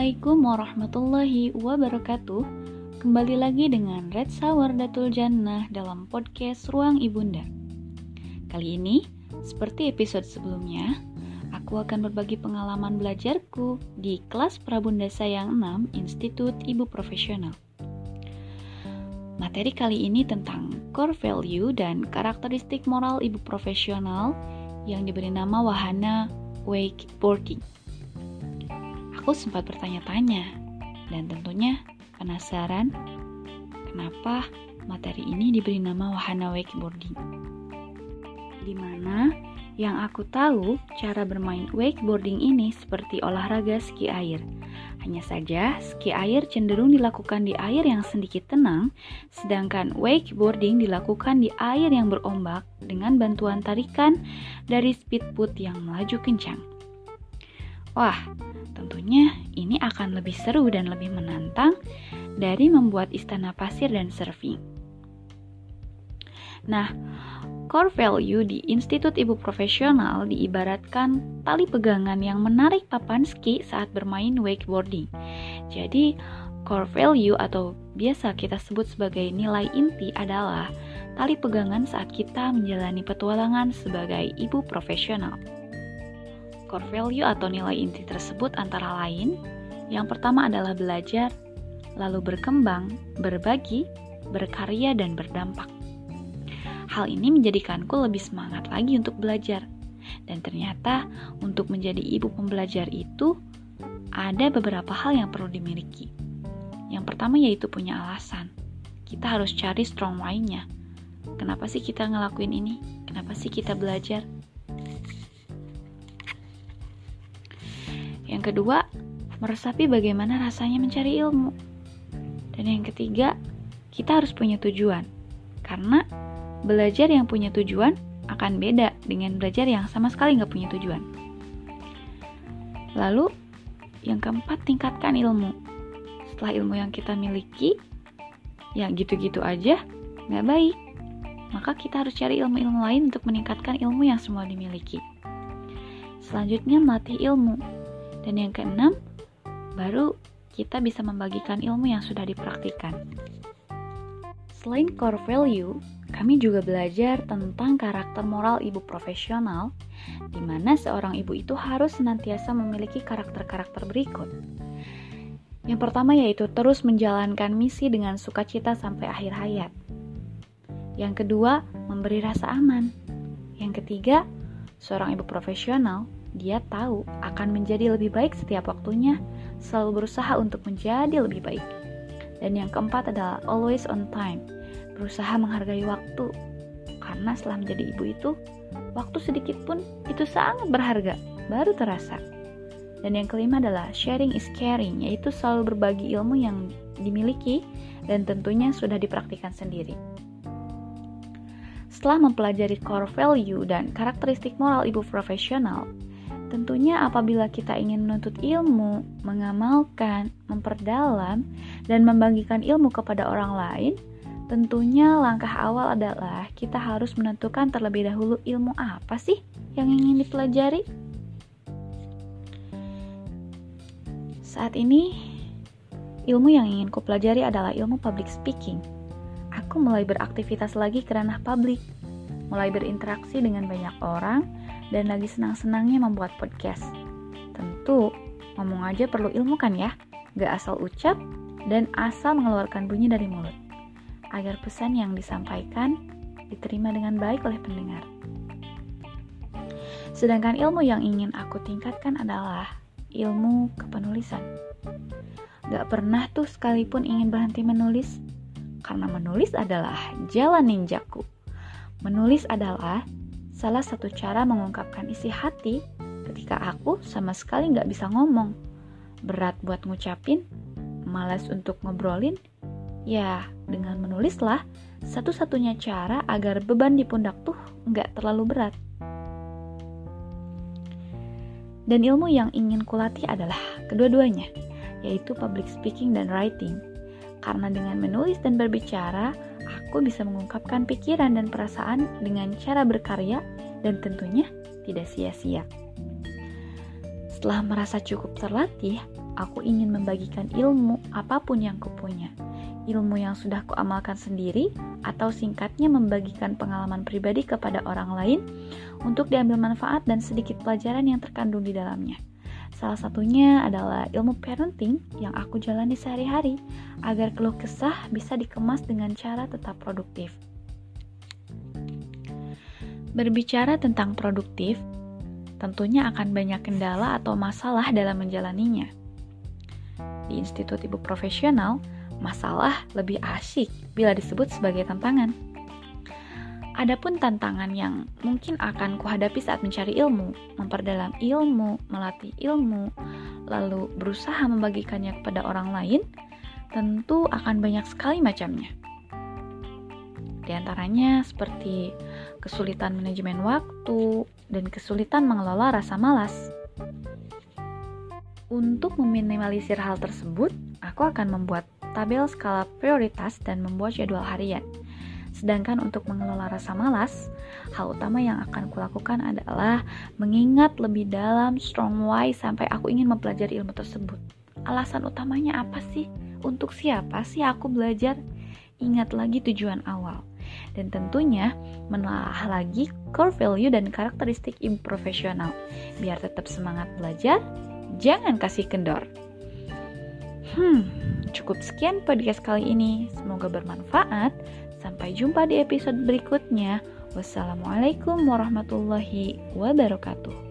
Assalamualaikum warahmatullahi wabarakatuh. Kembali lagi dengan Red Sour Datul Jannah dalam podcast Ruang Ibunda. Kali ini, seperti episode sebelumnya Aku akan berbagi pengalaman belajarku di kelas Prabunda Sayang 6 Institut Ibu Profesional. Materi kali ini tentang core value dan karakteristik moral ibu profesional yang diberi nama wahana wakeboarding aku sempat bertanya-tanya dan tentunya penasaran kenapa materi ini diberi nama wahana wakeboarding. Di mana yang aku tahu cara bermain wakeboarding ini seperti olahraga ski air. Hanya saja ski air cenderung dilakukan di air yang sedikit tenang, sedangkan wakeboarding dilakukan di air yang berombak dengan bantuan tarikan dari speedboat yang melaju kencang. Wah, tentunya ini akan lebih seru dan lebih menantang dari membuat istana pasir dan surfing. Nah, core value di Institut Ibu Profesional diibaratkan tali pegangan yang menarik papan ski saat bermain wakeboarding. Jadi, core value atau biasa kita sebut sebagai nilai inti adalah tali pegangan saat kita menjalani petualangan sebagai ibu profesional. Core value atau nilai inti tersebut antara lain, yang pertama adalah belajar, lalu berkembang, berbagi, berkarya, dan berdampak. Hal ini menjadikanku lebih semangat lagi untuk belajar. Dan ternyata untuk menjadi ibu pembelajar itu ada beberapa hal yang perlu dimiliki. Yang pertama yaitu punya alasan. Kita harus cari strong why-nya. Kenapa sih kita ngelakuin ini? Kenapa sih kita belajar? Yang kedua, meresapi bagaimana rasanya mencari ilmu. Dan yang ketiga, kita harus punya tujuan. Karena belajar yang punya tujuan akan beda dengan belajar yang sama sekali nggak punya tujuan. Lalu, yang keempat, tingkatkan ilmu. Setelah ilmu yang kita miliki, ya gitu-gitu aja, nggak baik. Maka kita harus cari ilmu-ilmu lain untuk meningkatkan ilmu yang semua dimiliki. Selanjutnya, melatih ilmu dan yang keenam, baru kita bisa membagikan ilmu yang sudah dipraktikkan. Selain core value, kami juga belajar tentang karakter moral ibu profesional, di mana seorang ibu itu harus senantiasa memiliki karakter-karakter berikut. Yang pertama yaitu terus menjalankan misi dengan sukacita sampai akhir hayat. Yang kedua, memberi rasa aman. Yang ketiga, seorang ibu profesional dia tahu akan menjadi lebih baik setiap waktunya, selalu berusaha untuk menjadi lebih baik. Dan yang keempat adalah always on time, berusaha menghargai waktu. Karena setelah menjadi ibu itu, waktu sedikit pun itu sangat berharga, baru terasa. Dan yang kelima adalah sharing is caring, yaitu selalu berbagi ilmu yang dimiliki dan tentunya sudah dipraktikkan sendiri. Setelah mempelajari core value dan karakteristik moral ibu profesional, Tentunya apabila kita ingin menuntut ilmu, mengamalkan, memperdalam, dan membagikan ilmu kepada orang lain, tentunya langkah awal adalah kita harus menentukan terlebih dahulu ilmu apa sih yang ingin dipelajari. Saat ini, ilmu yang ingin kupelajari adalah ilmu public speaking. Aku mulai beraktivitas lagi ke ranah publik, mulai berinteraksi dengan banyak orang, dan lagi senang-senangnya membuat podcast. Tentu, ngomong aja perlu ilmu kan ya? Gak asal ucap dan asal mengeluarkan bunyi dari mulut. Agar pesan yang disampaikan diterima dengan baik oleh pendengar. Sedangkan ilmu yang ingin aku tingkatkan adalah ilmu kepenulisan. Gak pernah tuh sekalipun ingin berhenti menulis, karena menulis adalah jalan ninjaku. Menulis adalah salah satu cara mengungkapkan isi hati ketika aku sama sekali nggak bisa ngomong. Berat buat ngucapin, malas untuk ngobrolin, ya dengan menulislah satu-satunya cara agar beban di pundak tuh nggak terlalu berat. Dan ilmu yang ingin kulatih adalah kedua-duanya, yaitu public speaking dan writing. Karena dengan menulis dan berbicara, aku bisa mengungkapkan pikiran dan perasaan dengan cara berkarya dan tentunya tidak sia-sia. Setelah merasa cukup terlatih, aku ingin membagikan ilmu apa pun yang kupunya. Ilmu yang sudah kuamalkan sendiri atau singkatnya membagikan pengalaman pribadi kepada orang lain untuk diambil manfaat dan sedikit pelajaran yang terkandung di dalamnya. Salah satunya adalah ilmu parenting yang aku jalani sehari-hari agar keluh kesah bisa dikemas dengan cara tetap produktif. Berbicara tentang produktif, tentunya akan banyak kendala atau masalah dalam menjalaninya. Di Institut Ibu Profesional, masalah lebih asyik bila disebut sebagai tantangan. Adapun tantangan yang mungkin akan kuhadapi saat mencari ilmu, memperdalam ilmu, melatih ilmu, lalu berusaha membagikannya kepada orang lain, tentu akan banyak sekali macamnya. Di antaranya seperti kesulitan manajemen waktu, dan kesulitan mengelola rasa malas. Untuk meminimalisir hal tersebut, aku akan membuat tabel skala prioritas dan membuat jadwal harian. Sedangkan untuk mengelola rasa malas, hal utama yang akan kulakukan adalah mengingat lebih dalam strong why sampai aku ingin mempelajari ilmu tersebut. Alasan utamanya apa sih? Untuk siapa sih aku belajar? Ingat lagi tujuan awal. Dan tentunya menelaah lagi core value dan karakteristik improfesional. Biar tetap semangat belajar, jangan kasih kendor. Hmm, cukup sekian podcast kali ini. Semoga bermanfaat. Sampai jumpa di episode berikutnya. Wassalamualaikum warahmatullahi wabarakatuh.